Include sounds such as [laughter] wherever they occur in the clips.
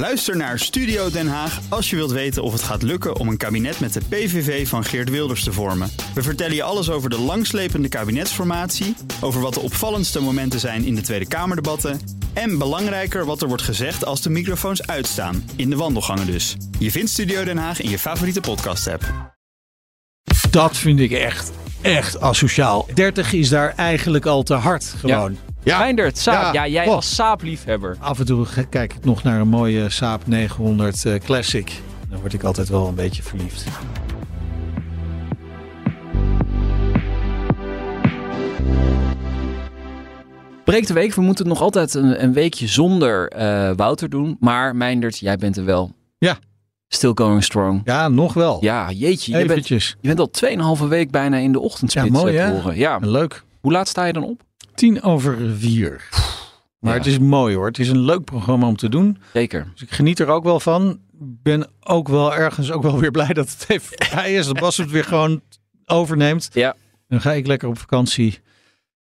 Luister naar Studio Den Haag als je wilt weten of het gaat lukken om een kabinet met de PVV van Geert Wilders te vormen. We vertellen je alles over de langslepende kabinetsformatie, over wat de opvallendste momenten zijn in de Tweede Kamerdebatten en belangrijker wat er wordt gezegd als de microfoons uitstaan, in de wandelgangen dus. Je vindt Studio Den Haag in je favoriete podcast-app. Dat vind ik echt, echt asociaal. 30 is daar eigenlijk al te hard gewoon. Ja. Meindert, Saab. Ja. Ja, jij Oh. als Saab-liefhebber. Af en toe kijk ik nog naar een mooie Saab 900 eh, Classic. Dan word ik altijd wel een beetje verliefd. Breek de week. We moeten nog altijd een, een weekje zonder eh, Wouter doen. Maar Meindert, jij bent er wel. Ja. Still going strong. Ja, nog wel. Ja, jeetje. Je bent, je bent al 2,5 week bijna in de ochtendspits Ja, mooi, eh, te hè? horen. Ja. Leuk. Hoe laat sta je dan op? Tien over vier. Maar Ja. het is mooi hoor. Het is een leuk programma om te doen. Zeker. Dus ik geniet er ook wel van. Ben ook wel ergens ook wel weer [laughs] blij dat het even voorbij is. Dat Bas het weer gewoon overneemt. Ja. Dan ga ik lekker op vakantie.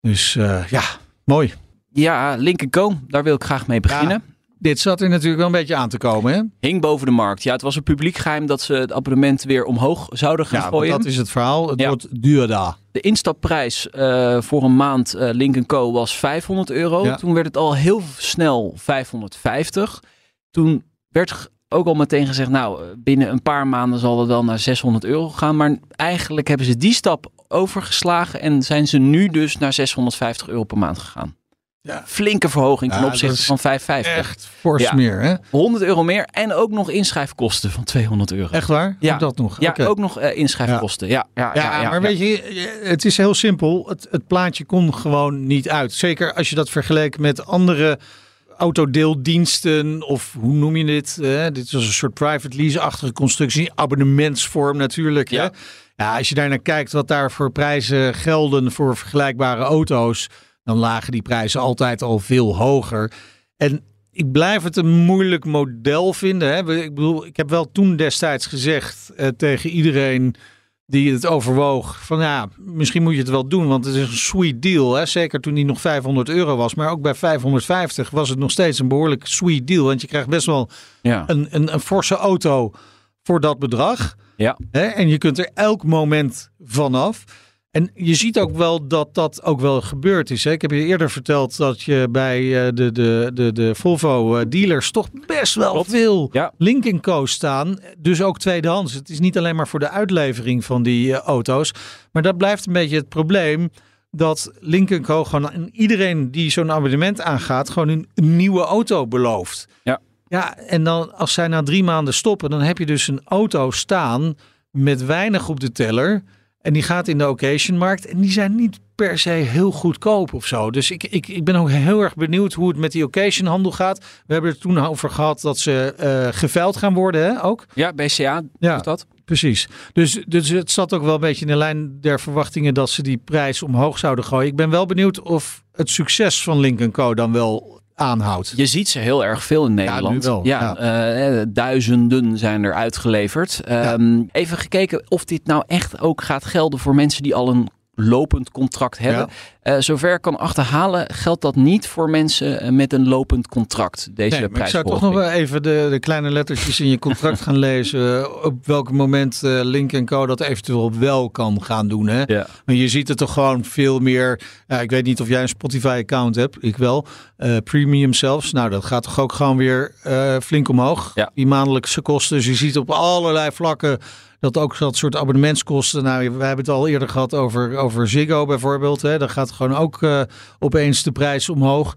Dus eh, ja, mooi. Ja, Link Co. Daar wil ik graag mee beginnen. Dit zat er natuurlijk wel een beetje aan te komen hè? Hing boven de markt. Ja, het was een publiek geheim dat ze het abonnement weer omhoog zouden gaan Ja, gooien. dat is het verhaal. Het Ja. wordt duurder. De instapprijs eh, voor een maand eh Link Co was 500 euro. Ja. Toen werd het al heel snel 550. Toen werd ook al meteen gezegd, nou, eh, binnen een paar maanden zal het wel naar 600 euro gaan. Maar eigenlijk hebben ze die stap overgeslagen en zijn ze nu dus naar 650 euro per maand gegaan. Ja. Flinke verhoging ten Ja, opzichte van 550. Echt fors Ja. meer hè? 100 euro meer en ook nog inschrijfkosten van 200 euro. Echt waar? Ja. Ook dat nog? Ja, ook nog eh, inschrijfkosten. Ja, ja, ja, Ja, ja, maar ja. weet je, het is heel simpel. Het, het plaatje kon gewoon niet uit. Zeker als je dat vergeleek met andere autodeeldiensten of hoe noem je dit? hè? dit was een soort private lease-achtige constructie, abonnementsvorm natuurlijk. Hè? Ja. Ja, als je daar naar kijkt wat daar voor prijzen gelden voor vergelijkbare auto's, dan lagen die prijzen altijd al veel hoger. En ik blijf het een moeilijk model vinden. Hè? Ik bedoel, ik heb wel toen destijds gezegd eh, tegen iedereen die het overwoog van ja, misschien moet je het wel doen, want het is een sweet deal. Hè? Zeker toen die nog 500 euro was, maar ook bij 550 was het nog steeds een behoorlijk sweet deal, want je krijgt best wel ja. een, een, een forse auto voor dat bedrag. Ja. Hè? En je kunt er elk moment vanaf. En je ziet ook wel dat dat ook wel gebeurd is. Hè? Ik heb je eerder verteld dat je bij eh, de, de, de, de Volvo eh, dealers toch best wel Klopt. veel Ja. Link Co staan. Dus ook tweedehands. Het is niet alleen maar voor de uitlevering van die eh, auto's. Maar dat blijft een beetje het probleem. Dat Link Co gewoon iedereen die zo'n abonnement aangaat, gewoon een, een nieuwe auto belooft. Ja. Ja, en dan als zij na drie maanden stoppen, dan heb je dus een auto staan met weinig op de teller. En die gaat in de occasionmarkt. En die zijn niet per se heel goedkoop of zo. Dus ik, ik, ik ben ook heel erg benieuwd hoe het met die occasionhandel gaat. We hebben het toen over gehad dat ze eh geveild gaan worden, hè, ook. Ja, BCA Ja. doet dat. Precies. Dus, dus het zat ook wel een beetje in de lijn der verwachtingen dat ze die prijs omhoog zouden gooien. Ik ben wel benieuwd of het succes van Link Co dan wel aanhoudt. Je ziet ze heel erg veel in Nederland. wel, Ja, eh, duizenden zijn er uitgeleverd. Ehm, Even gekeken of dit nou echt ook gaat gelden voor mensen die al een lopend contract hebben. Eh, zover kan achterhalen, geldt dat niet voor mensen eh, met een lopend contract. Deze Nee, maar ik zou toch nog wel even de, de kleine lettertjes in je contract gaan lezen. Op welk moment eh, Link Co dat eventueel wel kan gaan doen. Hè? Ja. Maar je ziet het toch gewoon veel meer. Ja, ik weet niet of jij een Spotify-account hebt. Ik wel. Eh, premium zelfs. Nou, dat gaat toch ook gewoon weer eh, flink omhoog. Ja. Die maandelijkse kosten. Dus je ziet op allerlei vlakken dat ook dat soort abonnementskosten. Nou, we hebben het al eerder gehad over, over Ziggo bijvoorbeeld. Hè. Dan gaat gewoon ook eh, opeens de prijs omhoog.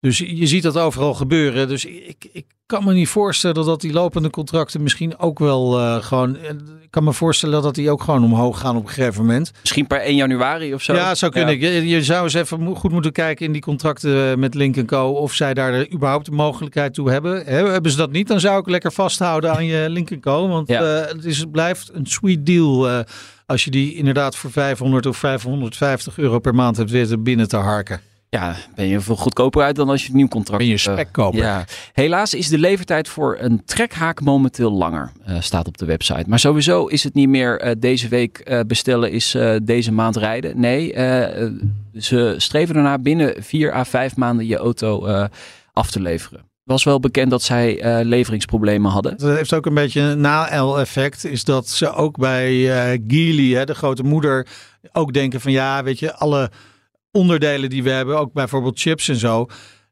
Dus je ziet dat overal gebeuren. Dus ik, ik kan me niet voorstellen dat die lopende contracten misschien ook wel eh, gewoon. Ik kan me voorstellen dat die ook gewoon omhoog gaan op een gegeven moment. Misschien per 1 januari of zo. Ja, zou kunnen. Je, je zou eens even goed moeten kijken in die contracten met Link Co. Of zij daar überhaupt de mogelijkheid toe hebben. Hebben ze dat niet, dan zou ik lekker vasthouden aan je [laughs] Link Co. Want Ja. eh, het, is, het blijft een sweet deal eh, als je die inderdaad voor 500 of 550 euro per maand hebt weten binnen te harken. Ja, ben je veel goedkoper uit dan als je een nieuw contract Ben je hebt. spekkoper. Ja. Helaas is de levertijd voor een trekhaak momenteel langer, eh, staat op de website. Maar sowieso is het niet meer eh, deze week eh, bestellen is eh, deze maand rijden. Nee, eh, eh, ze streven ernaar binnen vier à vijf maanden je auto eh, af te leveren. was wel bekend dat zij eh, leveringsproblemen hadden. Dat heeft ook een beetje een na-effect. Is dat ze ook bij uh, Geely, hè, de grote moeder, ook denken van ja, weet je, alle onderdelen die we hebben, ook bijvoorbeeld chips en zo,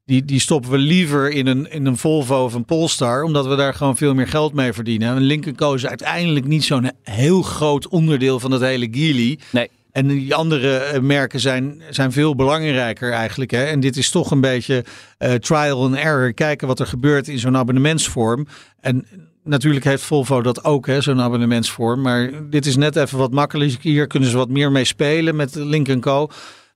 die, die stoppen we liever in een, in een Volvo of een Polestar, omdat we daar gewoon veel meer geld mee verdienen. En Lincoln Co is uiteindelijk niet zo'n heel groot onderdeel van het hele Geely. Nee. En die andere eh, merken zijn, zijn veel belangrijker eigenlijk. Hè? En dit is toch een beetje uh, trial and error. Kijken wat er gebeurt in zo'n abonnementsvorm. En natuurlijk heeft Volvo dat ook, zo'n abonnementsvorm. Maar dit is net even wat makkelijker. Hier kunnen ze wat meer mee spelen met Link Co.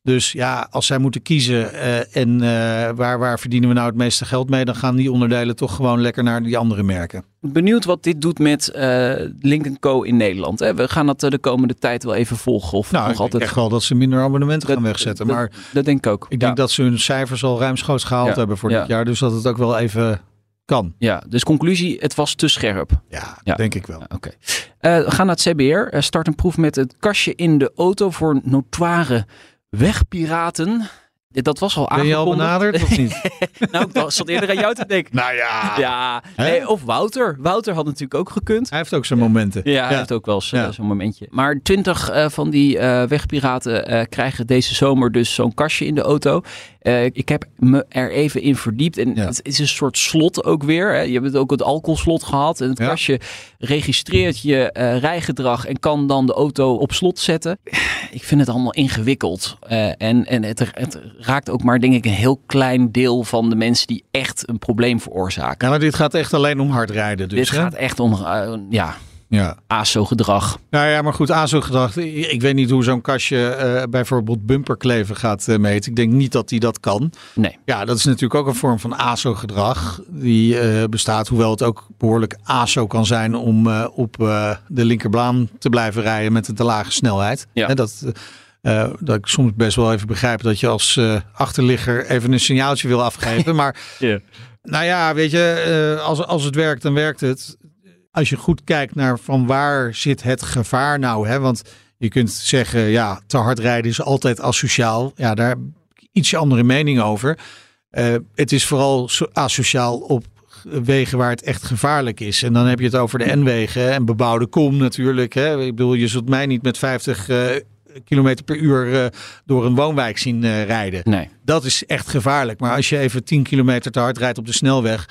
Dus ja, als zij moeten kiezen uh, en uh, waar, waar verdienen we nou het meeste geld mee, dan gaan die onderdelen toch gewoon lekker naar die andere merken. Benieuwd wat dit doet met uh, Link Co in Nederland. Hè? We gaan dat de komende tijd wel even volgen. Of nou, nog ik altijd... echt wel dat ze minder abonnementen gaan wegzetten. Dat, maar dat denk ik ook. Ik denk dat ze hun cijfers al ruimschoots gehaald Ja. hebben voor Ja. dit jaar. Dus dat het ook wel even kan. Ja, dus conclusie, het was te scherp. Ja, Ja. denk ik wel. Oké. Eh, we gaan naar het CBR. Eh, start een proef met het kastje in de auto voor notoire wegpiraten. Dat was al Ben je al aangekondigd. benaderd of niet? [laughs] nou, ik zat eerder aan jou te denken. nou ja. Ja, nee, of Wouter. Wouter had natuurlijk ook gekund. Hij heeft ook zijn momenten. Ja, hij heeft ook wel Ja. zo'n momentje. Maar twintig eh, van die eh, wegpiraten eh, krijgen deze zomer dus zo'n kastje in de auto. Eh, ik heb me er even in verdiept. En Ja. het is een soort slot ook weer. Hè. Je hebt ook het alcoholslot gehad. En het Ja. kastje registreert je eh, rijgedrag en kan dan de auto op slot zetten. Ik vind het allemaal ingewikkeld. Eh, en en het, het raakt ook maar denk ik een heel klein deel van de mensen die echt een probleem veroorzaken. Ja, maar dit gaat echt alleen om hard rijden. Dus, Dit hè? gaat echt om ja, Ja. ASO-gedrag. Nou ja, maar goed, ASO gedacht. Ik weet niet hoe zo'n kastje eh, bijvoorbeeld bumperkleven gaat eh, meten. Ik denk niet dat hij dat kan. Nee. Ja, dat is natuurlijk ook een vorm van ASO-gedrag. Die eh, bestaat, hoewel het ook behoorlijk ASO kan zijn om op de linkerbaan te blijven rijden met een te lage snelheid. Ja. Hè, dat, dat ik soms best wel even begrijp dat je als achterligger even een signaaltje wil afgeven. [laughs] maar nou ja, weet je, als, als het werkt, dan werkt het. Als je goed kijkt naar van waar zit het gevaar nou, hè? Want je kunt zeggen, ja, te hard rijden is altijd asociaal. Ja, daar heb ik ietsje andere mening over. Eh, het is vooral so- asociaal op wegen waar het echt gevaarlijk is. En dan heb je het over de N-wegen en bebouwde kom natuurlijk. Hè? Ik bedoel, je zult mij niet met 50 eh kilometer per uur eh, door een woonwijk zien rijden. Nee. Dat is echt gevaarlijk. Maar als je even 10 kilometer te hard rijdt op de snelweg,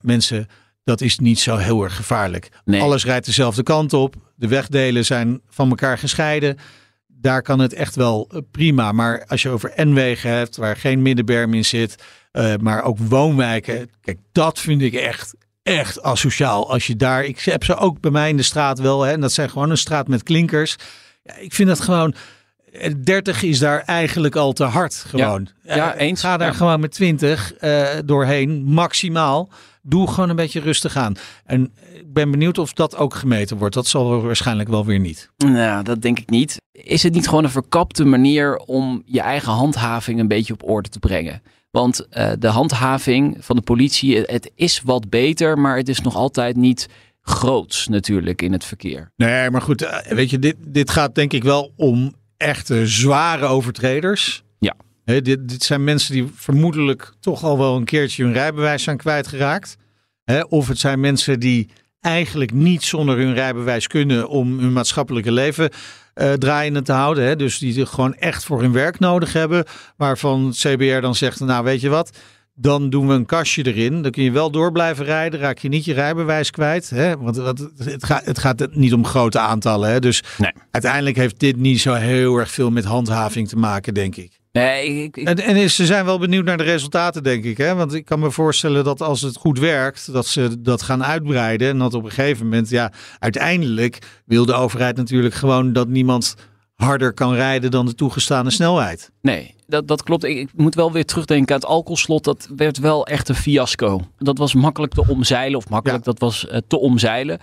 mensen, dat is niet zo heel erg gevaarlijk. Nee. Alles rijdt dezelfde kant op. De wegdelen zijn van elkaar gescheiden. Daar kan het echt wel eh, prima. Maar als je over N-wegen hebt, waar geen middenberm in zit, eh, maar ook woonwijken. Kijk, dat vind ik echt, echt asociaal. Als je daar, ik heb ze ook bij mij in de straat wel. Hè, en dat zijn gewoon een straat met klinkers. Ja, ik vind dat gewoon. Eh, 30 is daar eigenlijk al te hard gewoon. Ja, Eh, eens. Ga daar Ja. gewoon met 20 eh, doorheen, maximaal. Doe gewoon een beetje rustig aan. En ik ben benieuwd of dat ook gemeten wordt. Dat zal waarschijnlijk wel weer niet. Nou, dat denk ik niet. Is het niet gewoon een verkapte manier om je eigen handhaving een beetje op orde te brengen? Want eh, de handhaving van de politie, het- is wat beter, maar het is nog altijd niet groots natuurlijk in het verkeer. Nee, maar goed, weet je, dit, dit gaat denk ik wel om echte zware overtreders. Ja. Dit, dit zijn mensen die vermoedelijk toch al wel een keertje hun rijbewijs zijn kwijtgeraakt. Hè, of het zijn mensen die eigenlijk niet zonder hun rijbewijs kunnen om hun maatschappelijke leven eh, draaiende te houden. Hè. Dus die gewoon echt voor hun werk nodig hebben. Waarvan het CBR dan zegt, nou weet je wat, dan doen we een kastje erin. Dan kun je wel door blijven rijden. Raak je niet je rijbewijs kwijt. Hè? Want, want het, gaat, het gaat niet om grote aantallen. Hè? Dus Nee. uiteindelijk heeft dit niet zo heel erg veel met handhaving te maken, denk ik. Nee, ik, ik- En, en ze zijn wel benieuwd naar de resultaten, denk ik. Hè? Want ik kan me voorstellen dat als het goed werkt, dat ze dat gaan uitbreiden. En dat op een gegeven moment, ja, uiteindelijk wil de overheid natuurlijk gewoon dat niemand harder kan rijden dan de toegestane snelheid. nee dat, dat klopt. Ik, ik moet wel weer terugdenken aan het alcoholslot. Dat werd wel echt een fiasco. Dat was makkelijk te omzeilen, of makkelijk, dat was eh, te omzeilen.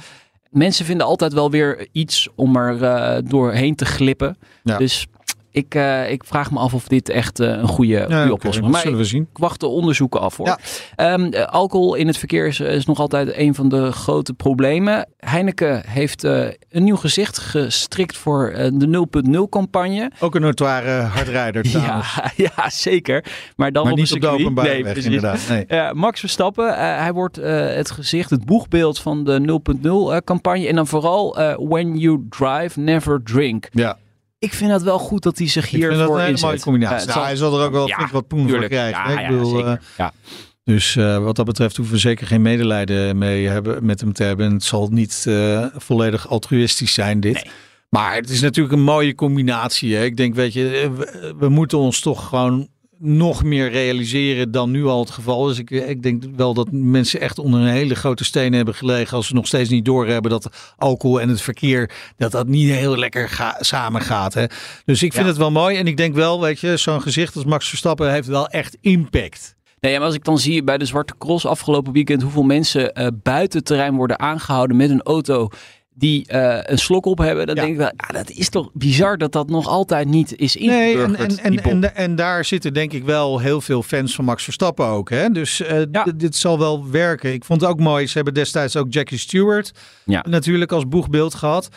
Mensen vinden altijd wel weer iets om er eh, doorheen te glippen. Ja. Dus ik, uh, ik vraag me af of dit echt uh, een goede, ja, goede okay, oplossing is. Maar zullen we zien. ik wacht de onderzoeken af hoor. Ja. Um, alcohol in het verkeer is, is, nog altijd een van de grote problemen. Heineken heeft uh, een nieuw gezicht gestrikt voor de 0.0 campagne. Ook een notoire hardrijder [laughs] ja, [laughs] ja, zeker. Maar dan maar op niet een op de openbare nee, weg inderdaad. Nee. [laughs] Max Verstappen, hij wordt het gezicht, het boegbeeld van de 0.0 campagne. En dan vooral when you drive, never drink. Ja. Ik vind het wel goed dat hij zich hiervoor inzet. Dat een hele mooie inzet. combinatie. Uh, nou, hij zal er ook wel ja, flink wat poen voor krijgen. Ja, hè? ja, ik bedoel, zeker. uh, ja. Dus uh, wat dat betreft hoeven we zeker geen medelijden mee hebben, met hem te hebben. En het zal niet uh, volledig altruïstisch zijn, dit. Nee. Maar het is natuurlijk een mooie combinatie. Hè? Ik denk, weet je, we, we, moeten ons toch gewoon nog meer realiseren dan nu al het geval is. Ik, ik denk wel dat mensen echt onder een hele grote steen hebben gelegen als ze nog steeds niet doorhebben dat alcohol en het verkeer dat dat niet heel lekker ga, samen gaat. Hè? Dus ik vind Ja. het wel mooi en ik denk wel, weet je, zo'n gezicht als Max Verstappen heeft wel echt impact. Nee, maar als ik dan zie bij de Zwarte Cross afgelopen weekend hoeveel mensen uh, buiten het terrein worden aangehouden met een auto die uh, een slok op hebben, dan Ja. denk ik wel, ja, dat is toch bizar dat dat nog altijd niet is Nee, en, ingeburgerd. en, en, en, en daar zitten denk ik wel heel veel fans van Max Verstappen ook. Hè? Dus eh, Ja. dit zal wel werken. Ik vond het ook mooi. Ze hebben destijds ook Jackie Stewart natuurlijk als boegbeeld gehad.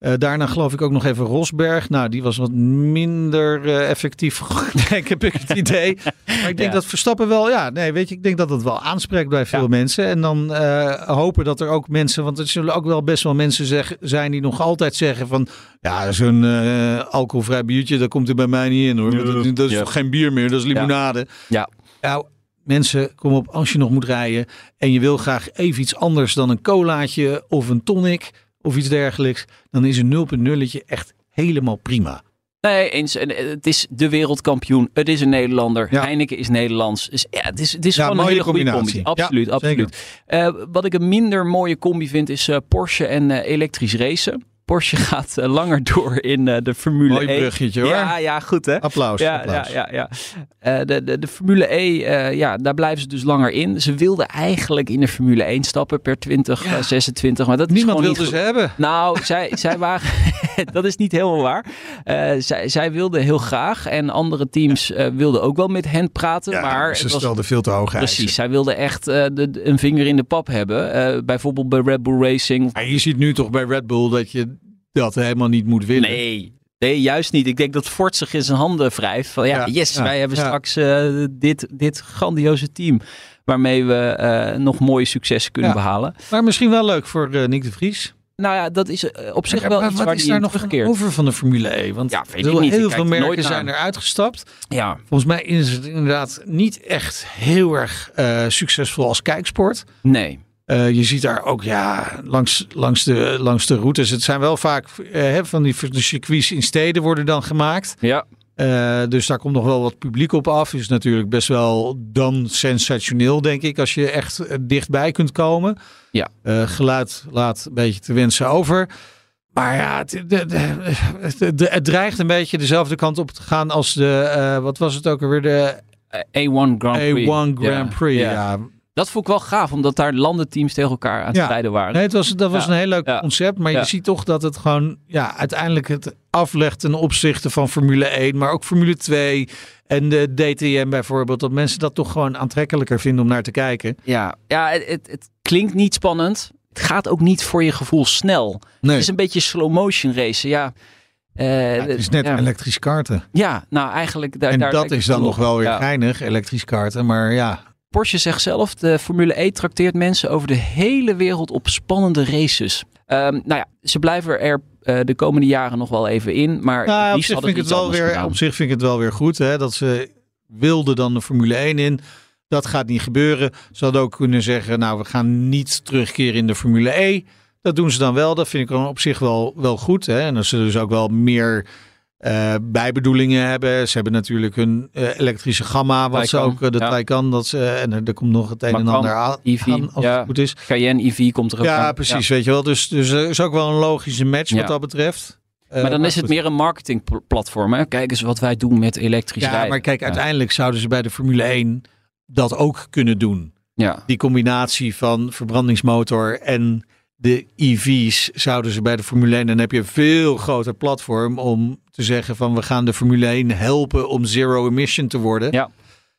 Eh, daarna geloof ik ook nog even Rosberg. Nou, die was wat minder eh, effectief, [laughs] denk heb ik het idee. Maar ik denk Ja. dat Verstappen wel, ja, nee, weet je, ik denk dat het wel aanspreekt bij veel Ja. mensen. En dan eh, hopen dat er ook mensen, want er zullen ook wel best wel mensen zeg, zijn die nog altijd zeggen van, ja, zo'n alcoholvrij biertje, dat komt er bij mij niet in hoor. Dat, dat is Ja. geen bier meer, dat is limonade. Ja. Nou, mensen, kom op, als je nog moet rijden en je wil graag even iets anders dan een colaatje of een tonic of iets dergelijks, dan is een 0.0 echt helemaal prima. Nee, eens. En eh, het is de wereldkampioen. Het is een Nederlander. Ja. Heineken is Nederlands. Dus ja, het is, het is Ja, gewoon een hele goede combi. combinatie. Absoluut, Ja, absoluut. Eh, wat ik een minder mooie combi vind is eh, Porsche en elektrisch racen. Porsche [laughs] gaat eh, langer door in eh, de Formule Mooi 1. bruggetje hoor. Ja, ja, goed hè. Applaus, Ja, applaus. ja, ja, ja. Eh, de, de, de Formule E, ja, daar blijven ze dus langer in. Ze wilden eigenlijk in de Formule 1 stappen per 2026, maar dat Niemand wilde niet ze hebben. nou, zij, [laughs] zij waren. [laughs] dat is niet helemaal waar. Zij, zij wilden heel graag. En andere teams wilden ook wel met hen praten. maar ze het was, stelden veel te hoog precies. Zij wilden echt de, de- een vinger in de pap hebben. Bijvoorbeeld bij Red Bull Racing. Je ziet nu toch bij Red Bull dat je dat helemaal niet moet willen. Nee. Nee, juist niet. Ik denk dat Ford zich in zijn handen wrijft. Van ja, Ja, yes, ja, wij hebben ja. straks eh, dit, dit grandioze team. Waarmee we eh, nog mooie successen kunnen Ja. behalen. Maar misschien wel leuk voor eh, Nick de Vries. Nou ja, dat is op zich wel wat iets waar is die daar nog van terugkeert. over van de Formule E? Want Ja, weet heel, ik niet. Heel veel er nooit merken zijn er uitgestapt. Ja, Volgens mij is het inderdaad niet echt heel erg eh, succesvol als kijksport. nee. Eh, je ziet daar ook ja, langs, langs, de, langs de routes. Het zijn wel vaak eh, hè, van die circuits in steden worden dan gemaakt. Ja, Eh, dus daar komt nog wel wat publiek op af. Is natuurlijk best wel dan sensationeel, denk ik, als je echt dichtbij kunt komen. Ja. Geluid laat een beetje te wensen over. Maar ja, het, dreigt een beetje dezelfde kant op te gaan als de, wat was het ook alweer, de A1 Grand Prix. A1 Grand Prix. ja. Ja. Dat vond ik wel gaaf, omdat daar landenteams tegen elkaar aan het Ja. strijden waren. Nee, het was, dat was Ja. een heel leuk Ja. concept. Maar Ja. je ziet toch dat het gewoon ja, uiteindelijk het aflegt ten opzichte van Formule 1, maar ook Formule 2 en de DTM bijvoorbeeld. Dat mensen dat toch gewoon aantrekkelijker vinden om naar te kijken. Ja, ja het, het, het klinkt niet spannend. Het gaat ook niet voor je gevoel snel. Nee, Het is een beetje slow motion racen. Ja, eh, Ja, het is net ja. elektrisch karten. Ja, nou eigenlijk... Daar, en daar dat is dan nog wel weer Ja. geinig, elektrisch karten. Maar ja, Porsche zegt zelf, de Formule E trakteert mensen over de hele wereld op spannende races. Ehm, nou ja, ze blijven er eh, de komende jaren nog wel even in. Maar nou, op, zich vind ik het wel weer, gedaan. op zich vind ik het wel weer goed hè, dat ze wilden dan de Formule 1 in. Dat gaat niet gebeuren. Ze hadden ook kunnen zeggen, nou we gaan niet terugkeren in de Formule E. Dat doen ze dan wel. Dat vind ik dan op zich wel, wel goed. Hè. En als ze dus ook wel meer eh, bijbedoelingen hebben. Ze hebben natuurlijk hun eh, elektrische gamma, wat ze ook, eh, de ja. Taycan. Dat ze, en er, komt nog het een en ander aan, EV, aan, als ja. het goed is. Cayenne EV komt er ook Ja, aan. precies, weet je wel. Dus, dus er is ook wel een logische match wat dat betreft. Maar dan is het meer een marketingplatform. Hè? Kijk eens wat wij doen met elektrisch Ja, rijden. maar kijk, uiteindelijk zouden ze bij de Formule 1 dat ook kunnen doen. Ja, Die combinatie van verbrandingsmotor en de EV's zouden ze bij de Formule 1. Dan heb je een veel groter platform om te zeggen van we gaan de Formule 1 helpen om zero emission te worden. Ja.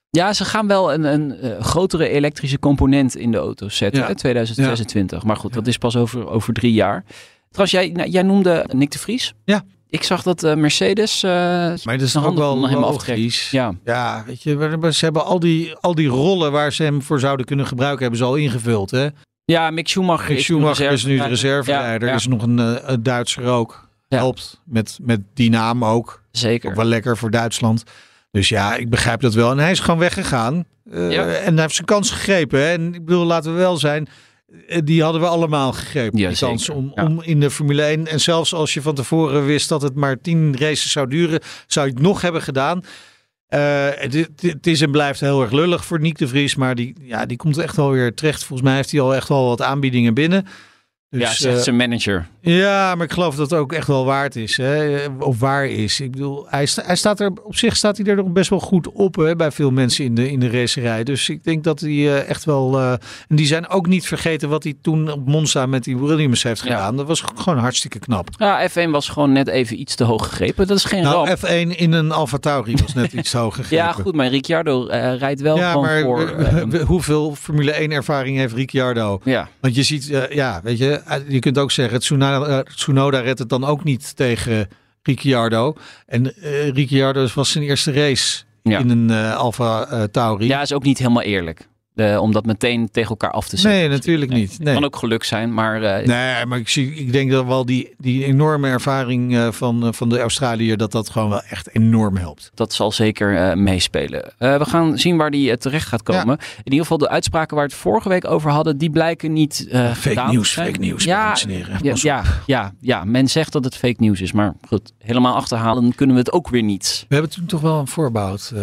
Ja, ze gaan wel een, een, eh, grotere elektrische component in de auto's zetten, Ja. hè, 2026. Maar goed, dat is pas over, over drie jaar. Trouwens, jij, nou, jij noemde Nick de Vries. Ja. Ik zag dat eh, Mercedes... eh, Maar dat is ook handen wel logisch. Ja, Ja, weet je, ze hebben al die, al die rollen waar ze hem voor zouden kunnen gebruiken, hebben ze al ingevuld. Hè? Ja Mick Schumacher, Mick Schumacher is nu de reserve. reserverijder. Ja, ja. Is nog een, eh, een Duitser ook. Ja. Helpt met, met die naam ook. Zeker. Ook wel lekker voor Duitsland. Dus ja, ik begrijp dat wel. En hij is gewoon weggegaan. Eh, Ja. En hij heeft zijn kans gegrepen. Hè? En ik bedoel, laten we wel zijn. eh, Die hadden we allemaal gegrepen. Ja, die kans om, Ja. om in de Formule 1. En zelfs als je van tevoren wist dat het maar tien races zou duren, zou je het nog hebben gedaan. Eh, het, is en blijft heel erg lullig voor Nick de Vries. Maar die, ja, die komt echt wel weer terecht. Volgens mij heeft hij al echt wel wat aanbiedingen binnen. Dus, ja, zegt eh, zijn manager. ja, maar ik geloof dat het ook echt wel waard is. Hè? Of waar is. Ik bedoel, hij, sta- hij staat er, op zich staat hij er nog best wel goed op hè, bij veel mensen in de, in de racerij. Dus ik denk dat hij eh, echt wel. eh, en die zijn ook niet vergeten wat hij toen op Monza met die Williams heeft Ja. gedaan. Dat was gewoon hartstikke knap. Ja, F1 was gewoon net even iets te hoog gegrepen. Dat is geen Nou, ramp. F1 in een Alfa Tauri was net [laughs] iets te hoog gegrepen. Ja, goed, maar Ricciardo rijdt wel Ja, maar voor... [laughs] hoeveel Formule 1 ervaring heeft Ricciardo? ja, Want je ziet, ja, weet je, je kunt ook zeggen, Tsunoda, eh, Tsunoda redt het dan ook niet tegen Ricciardo. En eh Ricciardo was zijn eerste race Ja. in een eh Alfa eh, Tauri. ja, is ook niet helemaal eerlijk. Om dat meteen tegen elkaar af te zetten. nee, natuurlijk niet. Nee. Kan ook geluk zijn, maar eh, Nee, maar ik, zie, ik denk dat wel die, die enorme ervaring eh, van, eh, van de Australiër, dat dat gewoon wel echt enorm helpt. dat zal zeker meespelen. We gaan zien waar die terecht gaat komen. In ieder geval de uitspraken waar we het vorige week over hadden, die blijken niet eh Fake nieuws, fake nieuws, Ja, ja, ja, ja, ja, men zegt dat het fake nieuws is, maar goed, helemaal achterhalen kunnen we het ook weer niet. We hebben toen toch wel een voorbouwd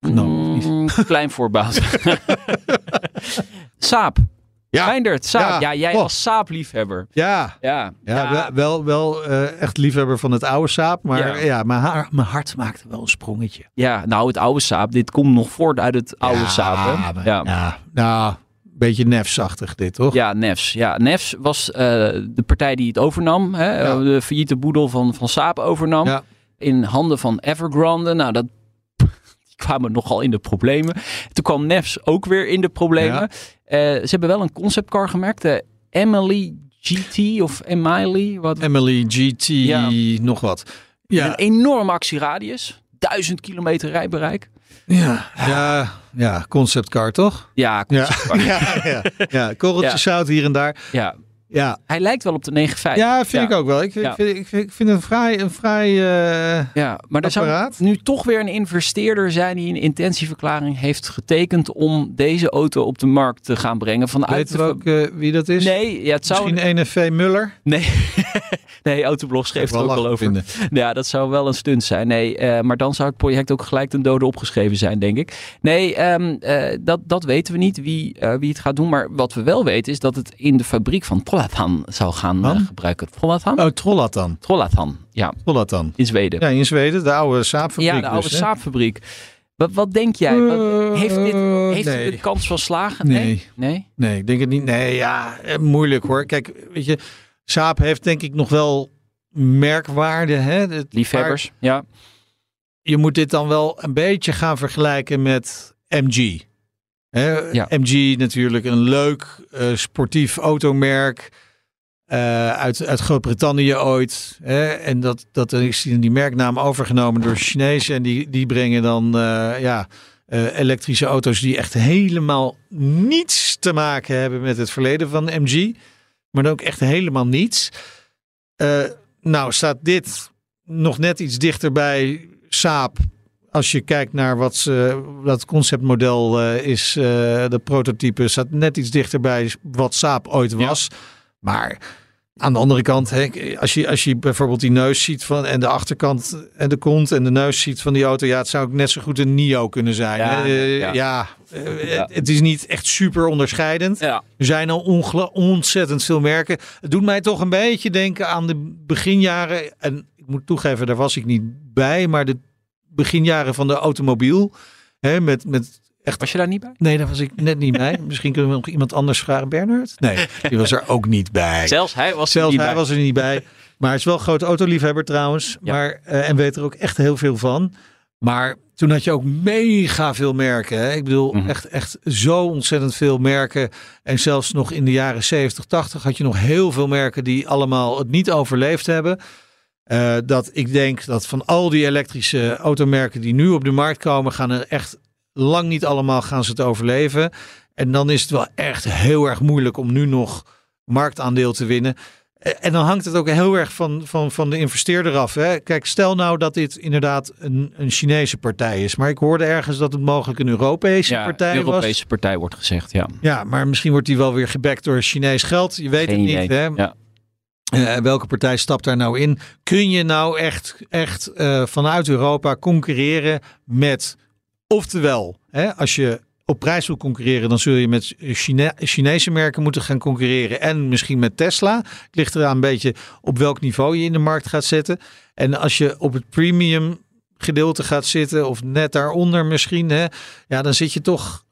niet? Mm, klein voorbehoud. [laughs] Saap. Ja. Meindert, Saap. Ja, Ja. jij Oh. als Saap-liefhebber. Ja, Ja, Ja, wel, wel, wel eh, echt liefhebber van het oude saap. Maar Ja. ja, mijn, haar, mijn hart maakte wel een sprongetje. Ja, nou het oude Saap. Dit komt nog voort uit het oude ja, Saap. Hè? maar- Ja. ja, nou, een beetje nefsachtig dit, toch? Ja, Nefs. Ja, Nefs was eh, de partij die het overnam. Hè? Ja. De failliete boedel van, van Saab overnam. Ja. In handen van Evergrande. Nou, dat, kwamen nogal in de problemen. Toen kwam Nefs ook weer in de problemen. Ja. Eh, ze hebben wel een conceptcar gemaakt. De Emily GT of Emily. Wat, Emily GT, Ja. nog wat. Een Ja, enorme actieradius. Duizend kilometer rijbereik. ja, ja, ja, conceptcar, toch? Ja, Ja, conceptcar. [laughs] ja, ja, ja. korreltje Ja. zout hier en daar. ja. Ja, Hij lijkt wel op de 9.5. ja vind ik ook wel. Ik, vind- Ja. ik, vind, ik, vind, ik vind het een vrij, een vrij eh, Ja, maar er zou apparaat. nu toch weer een investeerder zijn die een intentieverklaring heeft getekend om deze auto op de markt te gaan brengen. Vanuit Weten de ook eh, wie dat is? Nee, ja, het zou Misschien NFV Muller? Nee, [laughs] nee Autoblog schreef er ook lachen over. vinden. Ja, dat zou wel een stunt zijn. Nee, eh, maar dan zou het project ook gelijk ten dode opgeschreven zijn, denk ik. Nee, ehm, eh, dat, dat weten we niet wie, eh, wie het gaat doen. Maar wat we wel weten is dat het in de fabriek van Trollhättan zou gaan gebruiken. Trollhättan? Oh, Trollatan. Trollhättan, ja, Trollatan. in Zweden. Ja, in Zweden, de oude saapfabriek. Ja, de oude dus, hè? saapfabriek. Wat, wat denk jij? Wat, heeft dit, heeft nee. dit de kans van slagen? Nee. Nee? Nee, ik denk het niet. Nee, ja, moeilijk hoor. Kijk, weet je, Saab heeft denk ik nog wel merkwaarde. Hè? Het- Liefhebbers? Ja. Je moet dit dan wel een beetje gaan vergelijken met MG. Hè? Ja. MG natuurlijk een leuk eh, sportief automerk. eh, uit, uit Groot-Brittannië ooit. Hè? En dat, dat is die, die merknaam overgenomen door Chinezen. En die, die brengen dan eh, ja, elektrische auto's die echt helemaal niets te maken hebben met het verleden van MG. Maar dan ook echt helemaal niets. Eh, nou staat dit nog net iets dichter bij Saab. Als je kijkt naar wat ze, dat conceptmodel eh, is, eh, de prototype, staat net iets dichter bij wat Saab ooit was. Maar aan de andere kant, hè, als, je, als je bijvoorbeeld die neus ziet van, en de achterkant en de kont en de neus ziet van die auto, ja, het zou ook net zo goed een NIO kunnen zijn. Ja. Eh, ja. ja, eh, Ja. Het is niet echt super onderscheidend. Er zijn al ontzettend veel merken. Het doet mij toch een beetje denken aan de beginjaren. En ik moet toegeven, daar was ik niet bij. Maar de beginjaren van de automobiel. Hè, met, met echt Was je daar niet bij? Nee, daar was ik net niet bij. [laughs] Misschien kunnen we nog iemand anders vragen. Bernard? Nee, die was er ook niet bij. Zelfs hij was er Zelfs niet hij bij. was er niet bij. Maar hij is wel een grote autoliefhebber trouwens. Ja. Maar, eh, en weet er ook echt heel veel van. Maar toen had je ook mega veel merken. Hè? Ik bedoel, Mhm. echt, echt zo ontzettend veel merken. En zelfs nog in de jaren 70, 80 had je nog heel veel merken die allemaal het niet overleefd hebben. Eh, dat ik denk dat van al die elektrische automerken die nu op de markt komen, gaan er echt lang niet allemaal gaan ze het overleven. En dan is het wel echt heel erg moeilijk om nu nog marktaandeel te winnen. Eh, En dan hangt het ook heel erg van, van, van de investeerder af. Hè? Kijk, stel nou dat dit inderdaad een, een Chinese partij is. Maar ik hoorde ergens dat het mogelijk een Europese ja, partij Europese was. partij wordt gezegd, ja. Ja, maar misschien wordt die wel weer gebackt door Chinees geld. Je weet Geen het idee. niet. Hè? Ja. Eh, welke partij stapt daar nou in? Kun je nou echt, echt eh, vanuit Europa concurreren met, oftewel, hè, als je op prijs wil concurreren, dan zul je met Chine- Chinese merken moeten gaan concurreren en misschien met Tesla. Het ligt eraan een beetje op welk niveau je in de markt gaat zetten. En als je op het premium gedeelte gaat zitten of net daaronder misschien, hè, ja, dan zit je toch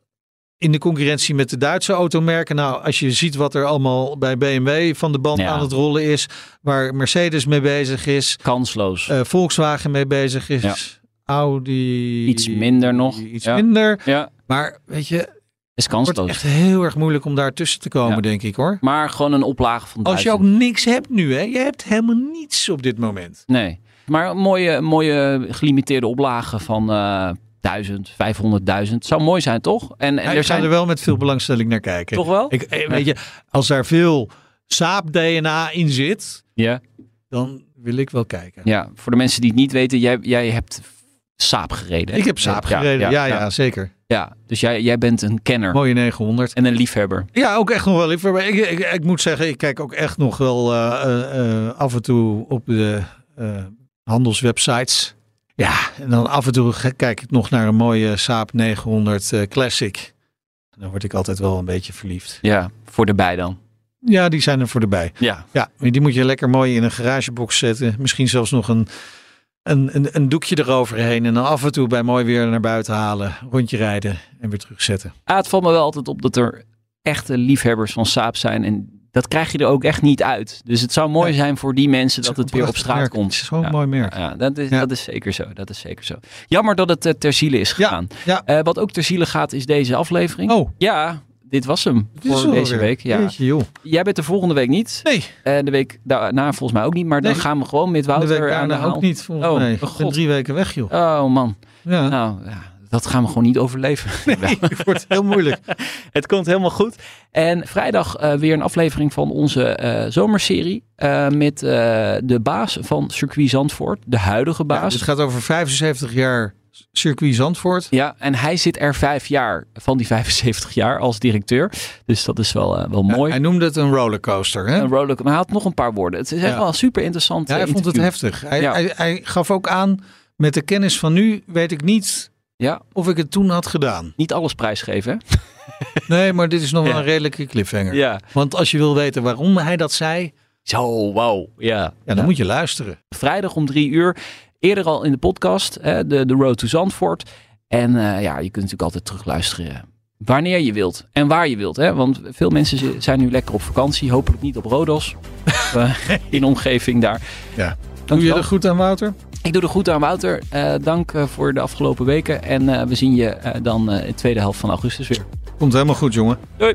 in de concurrentie met de Duitse automerken. Nou, als je ziet wat er allemaal bij BMW van de band Ja. aan het rollen is, waar Mercedes mee bezig is, Kansloos. eh, Volkswagen mee bezig is, Ja. Audi Iets minder nog, iets ja. minder. ja, Maar weet je, is het wordt kansloos. echt heel erg moeilijk om daar tussen te komen, Ja. denk ik hoor. Maar gewoon een oplage van Als je ook niks hebt nu, hè? Je hebt helemaal niets op dit moment. Nee. Maar een mooie, mooie gelimiteerde oplage van eh 1000, 500.000. Zou mooi zijn, toch? En, en Ja, er zijn er wel met veel belangstelling naar kijken. toch wel? Ik, eh, weet je, als daar veel Saab-DNA in zit, Ja. dan wil ik wel kijken. ja, voor de mensen die het niet weten, jij, jij hebt Saab gereden. hè? Ik heb Saab gereden, ja, ja, zeker. Ja, dus jij, jij bent een kenner Mooie 900. en een liefhebber. Ja, ook echt nog wel lief. Maar ik, ik, ik moet zeggen, ik kijk ook echt nog wel eh, eh, eh, af en toe op de handelswebsites. Ja, en dan af en toe kijk ik nog naar een mooie Saab 900 eh, Classic. Dan word ik altijd wel een beetje verliefd. Ja, voor de bij dan. Ja, die zijn er voor de bij. Ja, Ja, die moet je lekker mooi in een garagebox zetten. Misschien zelfs nog een, een, een, een doekje eroverheen. En dan af en toe bij mooi weer naar buiten halen. Rondje rijden en weer terugzetten. Ah, het valt me wel altijd op dat er echte liefhebbers van Saab zijn. En dat krijg je er ook echt niet uit. Dus het zou mooi Ja. zijn voor die mensen dat het weer op straat merk. komt. Zo'n Ja. mooi merk. Ja, dat is, dat is zeker zo. Dat is zeker zo. Jammer dat het eh, ter ziele is gegaan. Eh, wat ook ter ziele gaat is deze aflevering. Oh, Ja, dit was hem dit voor deze weer- week. Ja. Jeetje, joh. Jij bent er volgende week niet. Nee, En de week daarna volgens mij ook niet. Maar dan gaan we gewoon met de Wouter week aan de haal. ook niet, volgens Oh, mij. god. drie weken weg, joh. Oh man. Ja, Nou, ja, dat gaan we gewoon niet overleven. [laughs] nee, [laughs] het wordt heel moeilijk. [laughs] Het komt helemaal goed. En vrijdag eh, weer een aflevering van onze eh, zomerserie. eh, met eh, de baas van Circuit Zandvoort. De huidige Ja, baas. het gaat over 75 jaar circuit Zandvoort. Ja, en hij zit er vijf jaar van die [laughs] 75 jaar als directeur. Dus dat is wel, eh, wel Ja, mooi. hij noemde het een rollercoaster. Hè? Een rollercoaster. Maar hij had nog een paar woorden. Het is echt Ja. wel super interessant. Ja, hij vond het heftig. Hij, hij, hij gaf ook aan, met de kennis van nu weet ik niet Ja, of ik het toen had gedaan. niet alles prijsgeven. Hè? [laughs] Nee, maar dit is nog wel Ja. een redelijke cliffhanger. Ja. Want als je wil weten waarom hij dat zei, Zo, wow. Ja. ja, dan moet je luisteren. Vrijdag om drie uur. Eerder al in de podcast. hè, de, de Road to Zandvoort. En eh, ja, je kunt natuurlijk altijd terugluisteren. Wanneer je wilt en waar je wilt. Hè? Want veel mensen zi- zijn nu lekker op vakantie. Hopelijk niet op Rodos. [laughs] Eh, in omgeving daar. Ja. Doe je er goed aan, Wouter? Ik doe er goed aan, Wouter. Eh, dank voor de afgelopen weken. En we zien je dan in de tweede helft van augustus weer. Komt helemaal goed, jongen. Doei.